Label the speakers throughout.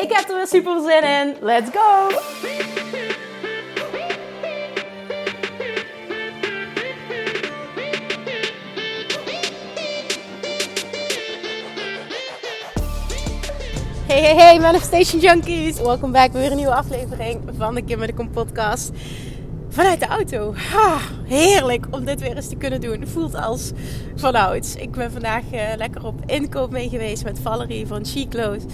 Speaker 1: Ik heb er weer super zin in. Let's go! Hey, hey, hey, Manifestation Junkies! Welkom bij weer een nieuwe aflevering van de Kim de Kom podcast. Vanuit de auto. Heerlijk om dit weer eens te kunnen doen. Voelt als vanouds. Ik ben vandaag uh, lekker op inkoop mee geweest met Valerie van Chic Clothes.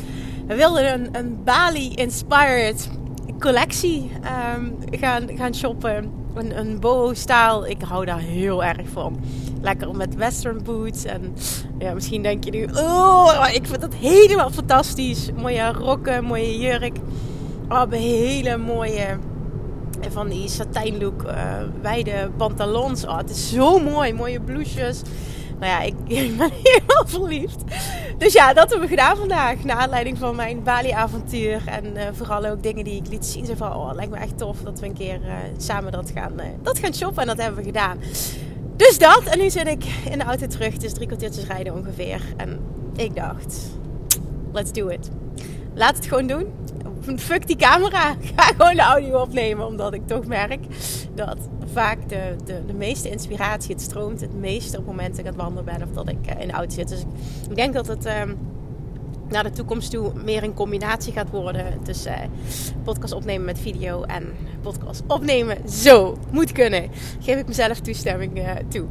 Speaker 1: We wilden een, een Bali-inspired collectie um, gaan, gaan shoppen. Een, een boho-staal. Ik hou daar heel erg van. Lekker met western boots. En ja, misschien denk je nu... Oh, ik vind dat helemaal fantastisch. Mooie rokken, mooie jurk. Oh, hele mooie van die satijnlook uh, wijde pantalons. Oh, het is zo mooi. Mooie blouses. Nou ja, ik, ben helemaal verliefd. Dus ja, dat hebben we gedaan vandaag. Naar aanleiding van mijn Bali-avontuur. En uh, vooral ook dingen die ik liet zien. Zo van, oh, lijkt me echt tof dat we een keer uh, samen dat gaan, dat gaan shoppen. En dat hebben we gedaan. Dus dat. En nu zit ik in de auto terug. Het is drie kwartiertjes rijden ongeveer. En ik dacht, let's do it. Laat het gewoon doen fuck die camera. Ga gewoon de audio opnemen. Omdat ik toch merk dat vaak de, de, de meeste inspiratie, het stroomt het meeste op momenten dat ik aan wandelen ben of dat ik in de auto zit. Dus ik denk dat het uh, naar de toekomst toe meer een combinatie gaat worden tussen uh, podcast opnemen met video en podcast opnemen. Zo moet kunnen. Geef ik mezelf toestemming uh, toe.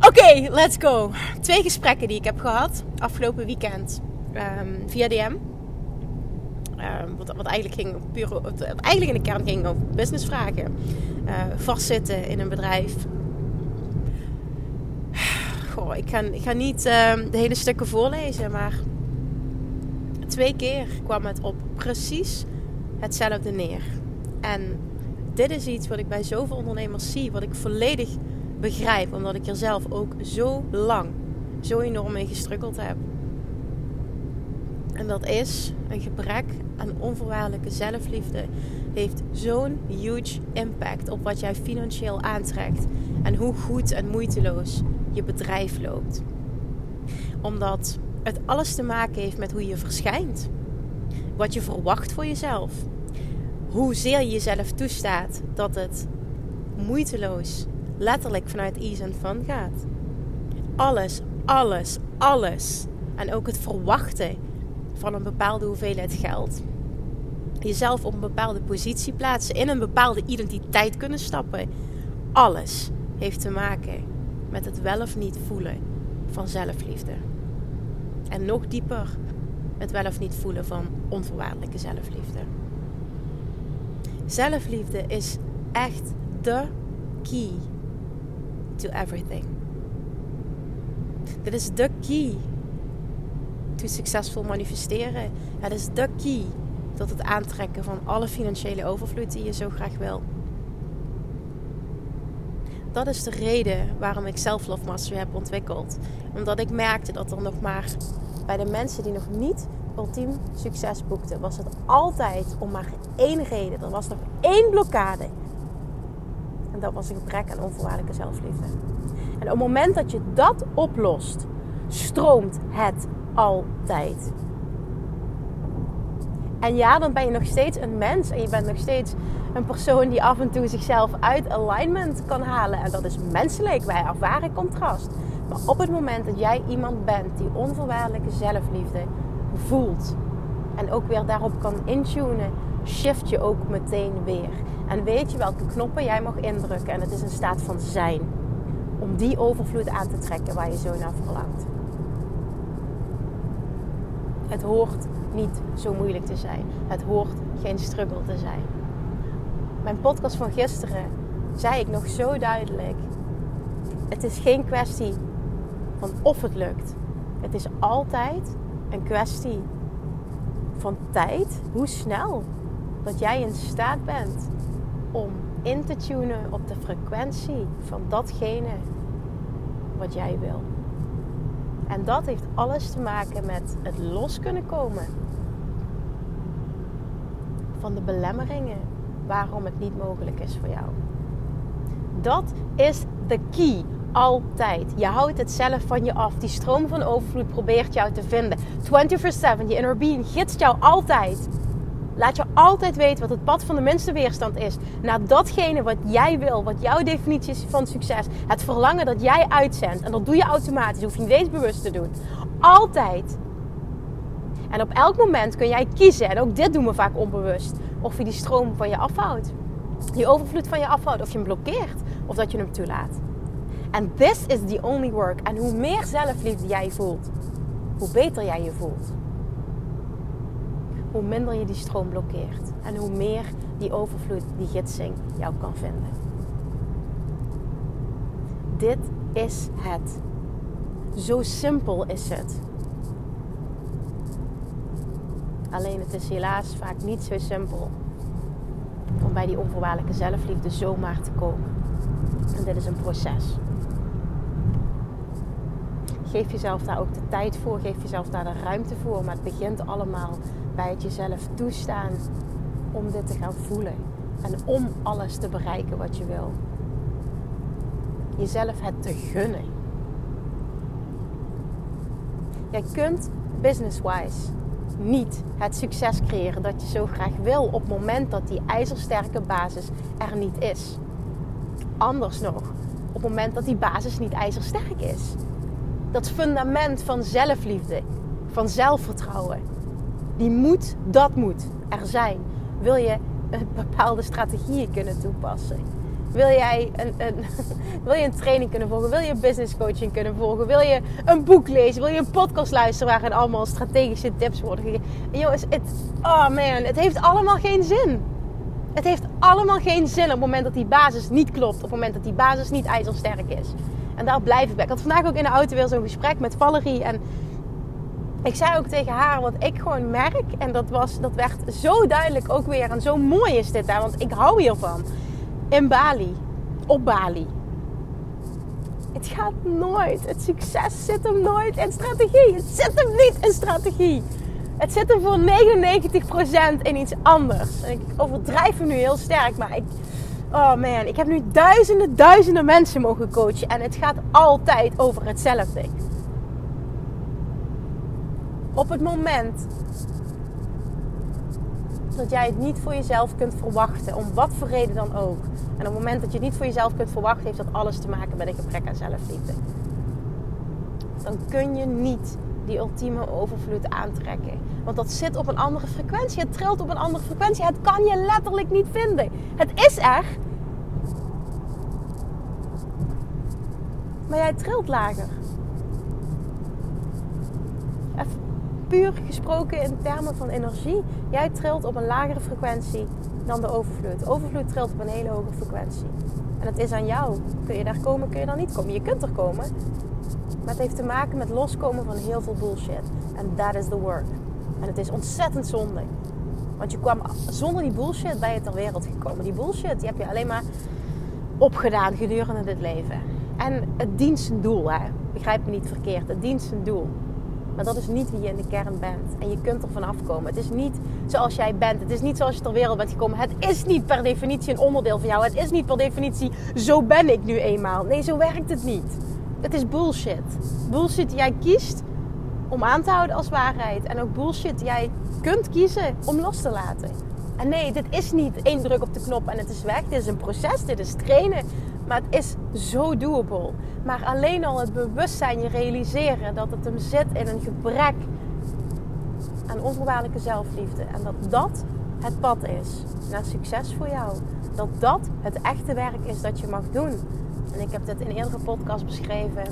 Speaker 1: Oké, let's go. Twee gesprekken die ik heb gehad afgelopen weekend um, via DM. Ehm, wat, wat, eigenlijk ging puur, eigenlijk in de kern ging over businessvragen. Uh, vastzitten in een bedrijf. Goh, ik ga, ik ga niet ehm, de hele stukken voorlezen, maar twee keer kwam het op precies hetzelfde neer. En dit is iets wat ik bij zoveel ondernemers zie, wat ik volledig begrijp, omdat ik er zelf ook zo lang, zo enorm mee gestruggeld heb. En dat is een gebrek aan onvoorwaardelijke zelfliefde. Heeft zo'n huge impact op wat jij financieel aantrekt. En hoe goed en moeiteloos je bedrijf loopt. Omdat het alles te maken heeft met hoe je verschijnt. Wat je verwacht voor jezelf. Hoezeer je jezelf toestaat dat het moeiteloos, letterlijk vanuit ease en fun gaat. Alles, alles, alles. En ook het verwachten van een bepaalde hoeveelheid geld. Jezelf op een bepaalde positie plaatsen, in een bepaalde identiteit kunnen stappen. Alles heeft te maken met het wel of niet voelen van zelfliefde. En nog dieper het wel of niet voelen van onvoorwaardelijke zelfliefde. Zelfliefde is echt de key to everything. Dit is de key to succesvol manifesteren. Het is de key tot het aantrekken van alle financiële overvloed die je zo graag wil. Dat is de reden waarom ik Self-Love Mastery heb ontwikkeld. Omdat ik merkte dat er nog maar bij de mensen die nog niet ultiem succes boekten, was het altijd om maar één reden. Er was nog één blokkade. En dat was een gebrek aan onvoorwaardelijke zelfliefde. En op het moment dat je dat oplost, stroomt het altijd. En ja, dan ben je nog steeds een mens en je bent nog steeds een persoon die af en toe zichzelf uit alignment kan halen. En dat is menselijk, wij ervaren contrast. Maar op het moment dat jij iemand bent die onvoorwaardelijke zelfliefde voelt en ook weer daarop kan intunen, shift je ook meteen weer. En weet je welke knoppen jij mag indrukken. En het is een staat van zijn. Om die overvloed aan te trekken waar je zo naar verlangt. Het hoort niet zo moeilijk te zijn. Het hoort geen struggle te zijn. Mijn podcast van gisteren zei ik nog zo duidelijk. Het is geen kwestie van of het lukt. Het is altijd een kwestie van tijd, hoe snel dat jij in staat bent om in te tunen op de frequentie van datgene wat jij wil. En dat heeft alles te maken met het los kunnen komen van de belemmeringen waarom het niet mogelijk is voor jou. Dat is de key. Altijd. Je houdt het zelf van je af. Die stroom van overvloed probeert jou te vinden. 24-7. Je inner being gidst jou altijd. Laat je altijd weten wat het pad van de minste weerstand is. Naar datgene wat jij wil. Wat jouw definitie is van succes. Het verlangen dat jij uitzendt. En dat doe je automatisch. Hoef je niet eens bewust te doen. Altijd. En op elk moment kun jij kiezen. En ook dit doen we vaak onbewust. Of je die stroom van je afhoudt. Die overvloed van je afhoudt. Of je hem blokkeert. Of dat je hem toelaat. En this is the only work. En hoe meer zelfliefde jij voelt, hoe beter jij je voelt. Hoe minder je die stroom blokkeert. En hoe meer die overvloed, die gidsing jou kan vinden. Dit is het. Zo simpel is het. Alleen het is helaas vaak niet zo simpel om bij die onvoorwaardelijke zelfliefde zomaar te komen. En dit is een proces. Geef jezelf daar ook de tijd voor, geef jezelf daar de ruimte voor. Maar het begint allemaal bij het jezelf toestaan om dit te gaan voelen. En om alles te bereiken wat je wil. Jezelf het te gunnen. Jij kunt business-wise niet het succes creëren dat je zo graag wil op het moment dat die ijzersterke basis er niet is. Anders nog, op het moment dat die basis niet ijzersterk is. Dat fundament van zelfliefde, van zelfvertrouwen, die moet, dat moet er zijn. Wil je bepaalde strategieën kunnen toepassen? Wil jij een, een, wil je een training kunnen volgen? Wil je business coaching kunnen volgen? Wil je een boek lezen? Wil je een podcast luisteren waarin allemaal strategische tips worden gegeven? Jongens, het, oh man, het heeft allemaal geen zin. Het heeft allemaal geen zin op het moment dat die basis niet klopt. Op het moment dat die basis niet ijzersterk is. En daar blijf ik bij. Ik had vandaag ook in de auto weer zo'n gesprek met Valerie. En ik zei ook tegen haar wat ik gewoon merk. En dat, was, dat werd zo duidelijk ook weer. En zo mooi is dit daar. Want ik hou hiervan in Bali, op Bali. Het gaat nooit. Het succes zit hem nooit in strategie. Het zit hem niet in strategie. Het zit hem voor 99% in iets anders. En ik overdrijf hem nu heel sterk, maar ik. Oh man, ik heb nu duizenden, duizenden mensen mogen coachen. En het gaat altijd over hetzelfde. Op het moment dat jij het niet voor jezelf kunt verwachten, om wat voor reden dan ook. En op het moment dat je het niet voor jezelf kunt verwachten, heeft dat alles te maken met een gebrek aan zelfliefde. Dan kun je niet die ultieme overvloed aantrekken. Want dat zit op een andere frequentie. Het trilt op een andere frequentie. Het kan je letterlijk niet vinden. Het is er. Maar jij trilt lager. puur gesproken in termen van energie. Jij trilt op een lagere frequentie dan de overvloed. Overvloed trilt op een hele hoge frequentie. En het is aan jou. Kun je daar komen, kun je daar niet komen. Je kunt er komen. Maar het heeft te maken met loskomen van heel veel bullshit. En that is the work. En het is ontzettend zonde. Want je kwam zonder die bullshit bij je ter wereld gekomen. Die bullshit die heb je alleen maar opgedaan gedurende dit leven. En het dient zijn doel, hè. begrijp me niet verkeerd. Het dient zijn doel. Maar dat is niet wie je in de kern bent. En je kunt er vanaf komen. Het is niet zoals jij bent. Het is niet zoals je ter wereld bent gekomen. Het is niet per definitie een onderdeel van jou. Het is niet per definitie zo ben ik nu eenmaal. Nee, zo werkt het niet. Het is bullshit. Bullshit die jij kiest om aan te houden als waarheid. En ook bullshit die jij kunt kiezen om los te laten. En nee, dit is niet één druk op de knop en het is weg. Dit is een proces, dit is trainen. Maar het is zo doable. Maar alleen al het bewustzijn, je realiseren dat het hem zit in een gebrek aan onvoorwaardelijke zelfliefde. En dat dat het pad is naar succes voor jou. Dat dat het echte werk is dat je mag doen. En ik heb dit in eerdere podcast beschreven.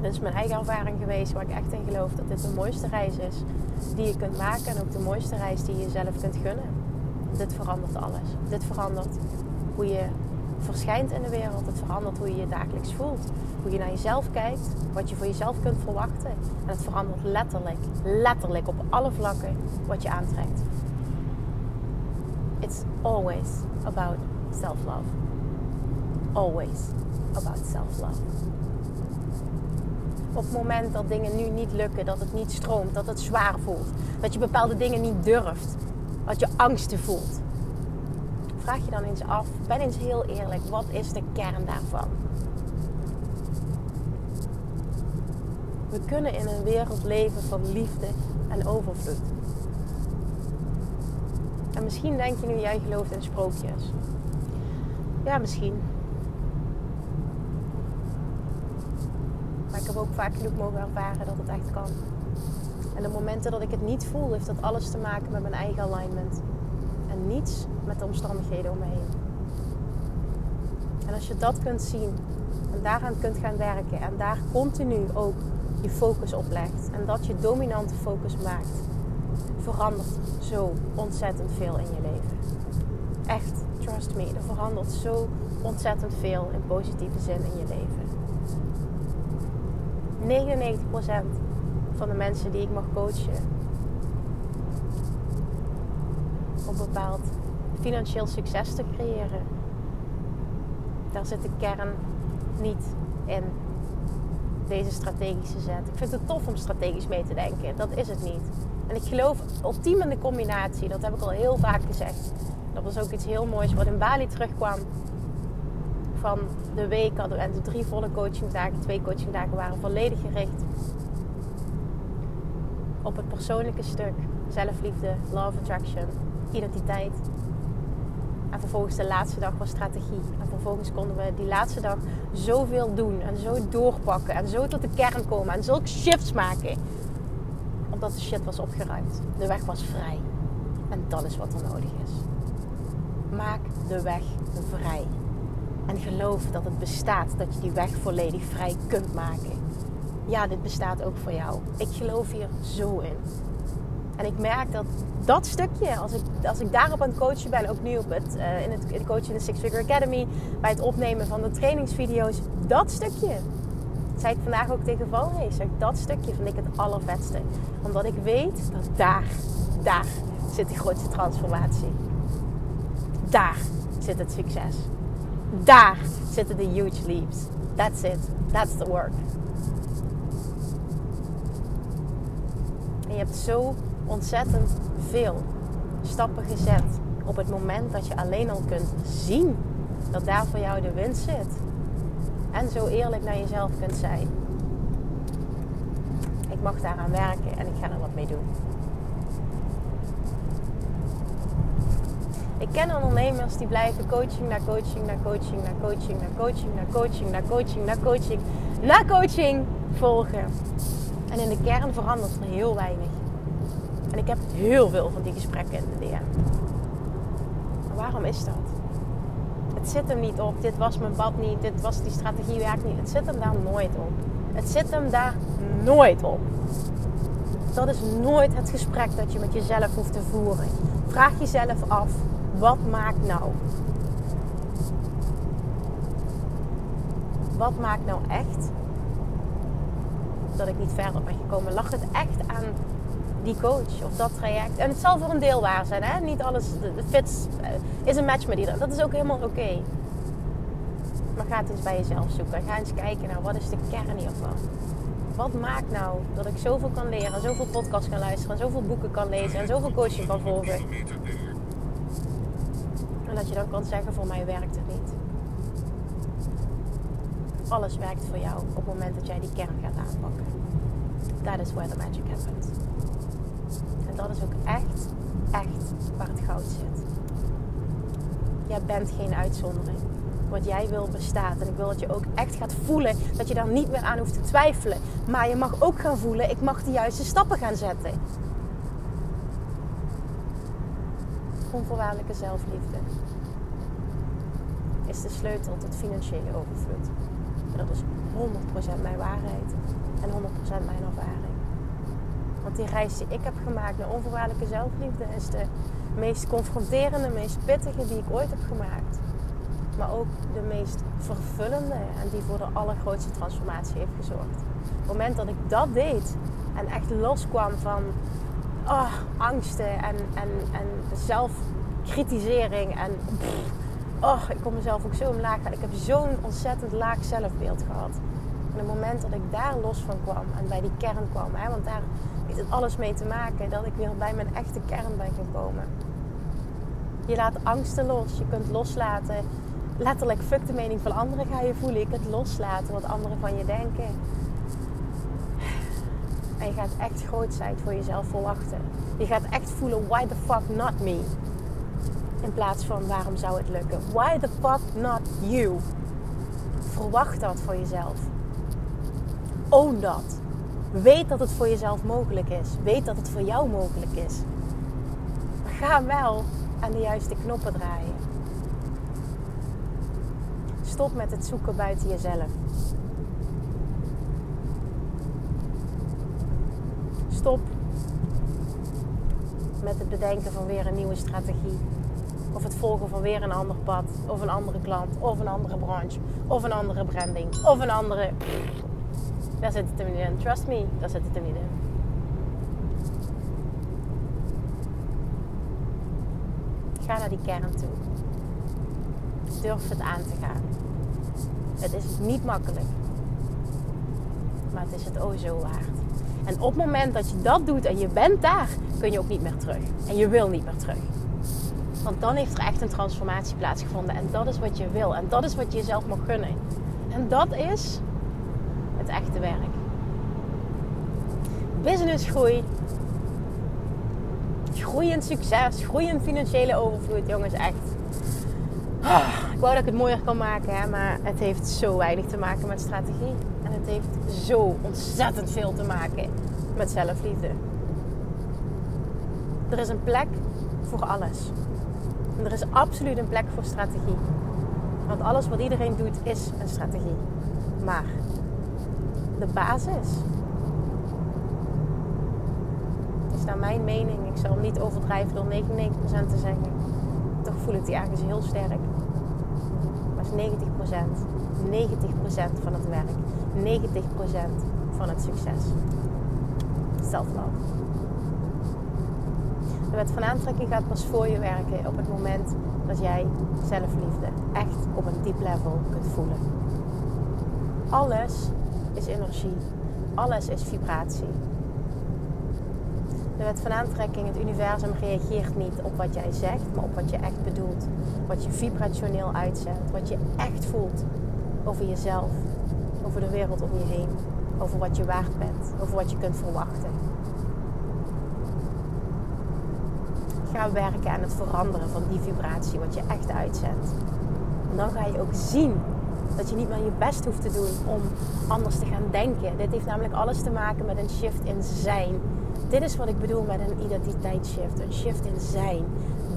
Speaker 1: Dit is mijn eigen ervaring geweest waar ik echt in geloof dat dit de mooiste reis is die je kunt maken. En ook de mooiste reis die je jezelf kunt gunnen. Dit verandert alles. Dit verandert hoe je verschijnt in de wereld. Het verandert hoe je je dagelijks voelt. Hoe je naar jezelf kijkt. Wat je voor jezelf kunt verwachten. En het verandert letterlijk, letterlijk op alle vlakken wat je aantrekt. It's always about self-love. Always about self-love. Op het moment dat dingen nu niet lukken, dat het niet stroomt, dat het zwaar voelt, dat je bepaalde dingen niet durft, dat je angsten voelt, vraag je dan eens af, ben eens heel eerlijk, wat is de kern daarvan? We kunnen in een wereld leven van liefde en overvloed. En misschien denk je nu, jij gelooft in sprookjes. Ja, misschien. Maar ik heb ook vaak genoeg mogen ervaren dat het echt kan. En de momenten dat ik het niet voel, heeft dat alles te maken met mijn eigen alignment. En niets met de omstandigheden om me heen. En als je dat kunt zien en daaraan kunt gaan werken en daar continu ook je focus op legt en dat je dominante focus maakt, verandert zo ontzettend veel in je leven. Echt, trust me, er verandert zo ontzettend veel in positieve zin in je leven. 99% van de mensen die ik mag coachen om bepaald financieel succes te creëren, daar zit de kern niet in deze strategische zet. Ik vind het tof om strategisch mee te denken. Dat is het niet. En ik geloof ultiem in de combinatie. Dat heb ik al heel vaak gezegd. Dat was ook iets heel moois wat in Bali terugkwam. Van de week hadden we en de drie volle coachingdagen, twee coachingdagen waren volledig gericht op het persoonlijke stuk. Zelfliefde, love attraction, identiteit. En vervolgens de laatste dag was strategie. En vervolgens konden we die laatste dag zoveel doen en zo doorpakken en zo tot de kern komen en zulke shifts maken. Omdat de shit was opgeruimd. De weg was vrij. En dat is wat er nodig is. Maak de weg vrij. En geloof dat het bestaat, dat je die weg volledig vrij kunt maken. Ja, dit bestaat ook voor jou. Ik geloof hier zo in. En ik merk dat dat stukje, als ik, als ik daarop aan het coachen ben, ook nu op het, uh, in het coachen in de Six Figure Academy, bij het opnemen van de trainingsvideo's, dat stukje. Zei ik vandaag ook tegen Valrees. Dat stukje vind ik het allervetste. Omdat ik weet dat daar, daar zit de grootste transformatie. Daar zit het succes. Daar zitten de huge leaps. That's it. That's the work. En je hebt zo ontzettend veel stappen gezet op het moment dat je alleen al kunt zien dat daar voor jou de winst zit. En zo eerlijk naar jezelf kunt zijn. Ik mag daaraan werken en ik ga er wat mee doen. Ik ken ondernemers die blijven coaching naar coaching, naar coaching, naar coaching, naar coaching, naar coaching, naar coaching, naar coaching, naar coaching volgen. En in de kern verandert er heel weinig. En ik heb heel veel van die gesprekken in de DM. Waarom is dat? Het zit hem niet op. Dit was mijn pad niet. Dit was die strategie werkt niet. Het zit hem daar nooit op. Het zit hem daar nooit op. Dat is nooit het gesprek dat je met jezelf hoeft te voeren. Vraag jezelf af: wat maakt nou? Wat maakt nou echt dat ik niet verder ben gekomen? Lag het echt aan die coach of dat traject. En het zal voor een deel waar zijn. Hè? Niet alles de fits eh, is een match met iedereen. Dat is ook helemaal oké. Maar ga het eens bij jezelf zoeken. Ga eens kijken naar wat is de kern hiervan. Wat maakt nou dat ik zoveel kan leren, zoveel podcasts kan luisteren, zoveel boeken kan lezen en zoveel coaching kan volgen. En dat je dan kan zeggen, voor mij werkt het niet. Alles werkt voor jou op het moment dat jij die kern gaat aanpakken. That is where the magic happens dat is ook echt, echt waar het goud zit. Jij bent geen uitzondering. Wat jij wil bestaat. En ik wil dat je ook echt gaat voelen dat je daar niet meer aan hoeft te twijfelen. Maar je mag ook gaan voelen, ik mag de juiste stappen gaan zetten. Onvoorwaardelijke zelfliefde is de sleutel tot financiële overvloed. Dat is 100% mijn waarheid en 100% mijn ervaring. Want die reis die ik heb gemaakt naar onvoorwaardelijke zelfliefde is de meest confronterende, meest pittige die ik ooit heb gemaakt. maar ook de meest vervullende en die voor de allergrootste transformatie heeft gezorgd. Op het moment dat ik dat deed en echt loskwam van oh, angsten en, en, en zelfkritisering en oh, ik kon mezelf ook zo omlaag gaan. Ik heb zo'n ontzettend laag zelfbeeld gehad. En het moment dat ik daar los van kwam en bij die kern kwam, hè, want daar heeft het alles mee te maken, dat ik weer bij mijn echte kern ben gekomen. Je laat angsten los, je kunt loslaten. Letterlijk, fuck de mening van anderen ga je voelen. Je kunt loslaten wat anderen van je denken. En je gaat echt grootheid voor jezelf verwachten. Je gaat echt voelen, why the fuck not me? In plaats van waarom zou het lukken? Why the fuck not you? Verwacht dat voor jezelf. Own dat. Weet dat het voor jezelf mogelijk is. Weet dat het voor jou mogelijk is. Ga wel aan de juiste knoppen draaien. Stop met het zoeken buiten jezelf. Stop met het bedenken van weer een nieuwe strategie. Of het volgen van weer een ander pad. Of een andere klant. Of een andere branche. Of een andere branding. Of een andere... Daar zit het er niet in. Trust me, daar zit het er niet in. Ga naar die kern toe. Durf het aan te gaan. Het is niet makkelijk. Maar het is het o zo waard. En op het moment dat je dat doet en je bent daar, kun je ook niet meer terug. En je wil niet meer terug. Want dan heeft er echt een transformatie plaatsgevonden. En dat is wat je wil. En dat is wat je jezelf mag gunnen. En dat is het echte werk. Businessgroei. Groeiend succes. Groeiend financiële overvloed. Jongens, echt. Ah, ik wou dat ik het mooier kan maken. Hè, maar het heeft zo weinig te maken met strategie. En het heeft zo ontzettend veel te maken met zelfliefde. Er is een plek voor alles. En er is absoluut een plek voor strategie. Want alles wat iedereen doet is een strategie. Maar de basis is naar mijn mening, ik zal niet overdrijven door 99% te zeggen. Toch voel ik die ergens heel sterk. Maar is 90%. 90% van het werk. 90% van het succes. Self-love. De wet van aantrekking gaat pas voor je werken op het moment dat jij zelfliefde echt op een diep level kunt voelen. Alles is energie. Alles is vibratie. De wet van aantrekking, het universum reageert niet op wat jij zegt, maar op wat je echt bedoelt. Wat je vibrationeel uitzendt, wat je echt voelt over jezelf, over de wereld om je heen, over wat je waard bent, over wat je kunt verwachten. Ga werken aan het veranderen van die vibratie, wat je echt uitzendt. En dan ga je ook zien dat je niet meer je best hoeft te doen om anders te gaan denken. Dit heeft namelijk alles te maken met een shift in zijn. Dit is wat ik bedoel met een identiteitsshift, een shift in zijn.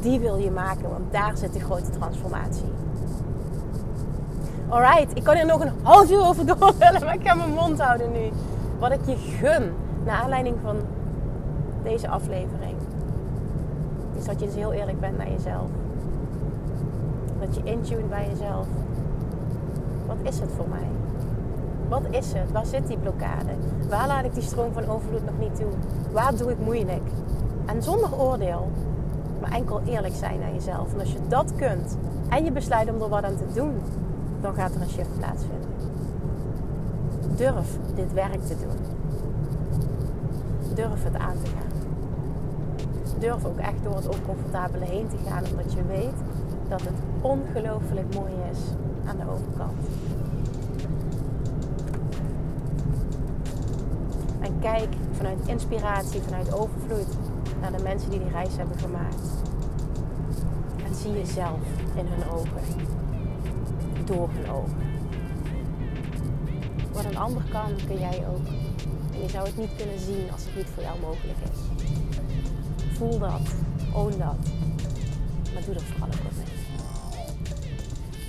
Speaker 1: Die wil je maken, want daar zit de grote transformatie. Alright, ik kan er nog een half uur over doorvullen, maar ik ga mijn mond houden nu. Wat ik je gun, naar aanleiding van deze aflevering, is dat je dus heel eerlijk bent naar jezelf. Dat je intune bij jezelf. Wat is het voor mij? Wat is het? Waar zit die blokkade? Waar laat ik die stroom van overvloed nog niet toe? Waar doe ik moeilijk? En zonder oordeel, maar enkel eerlijk zijn naar jezelf. En als je dat kunt en je besluit om er wat aan te doen, dan gaat er een shift plaatsvinden. Durf dit werk te doen. Durf het aan te gaan. Durf ook echt door het oncomfortabele heen te gaan, omdat je weet dat het ongelooflijk mooi is aan de overkant. En kijk vanuit inspiratie, vanuit overvloed naar de mensen die die reis hebben gemaakt. En zie jezelf in hun ogen. Door hun ogen. Wat een ander kan, kun jij ook. En je zou het niet kunnen zien als het niet voor jou mogelijk is. Voel dat. Own dat. Maar doe er vooral ook wat mee.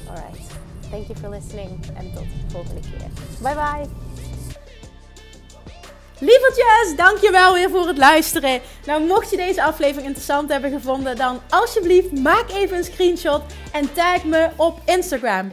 Speaker 1: Alright. Thank you for listening. En tot de volgende keer. Bye bye. Lievertjes, dankjewel weer voor het luisteren. Nou, mocht je deze aflevering interessant hebben gevonden, dan alsjeblieft maak even een screenshot en tag me op Instagram.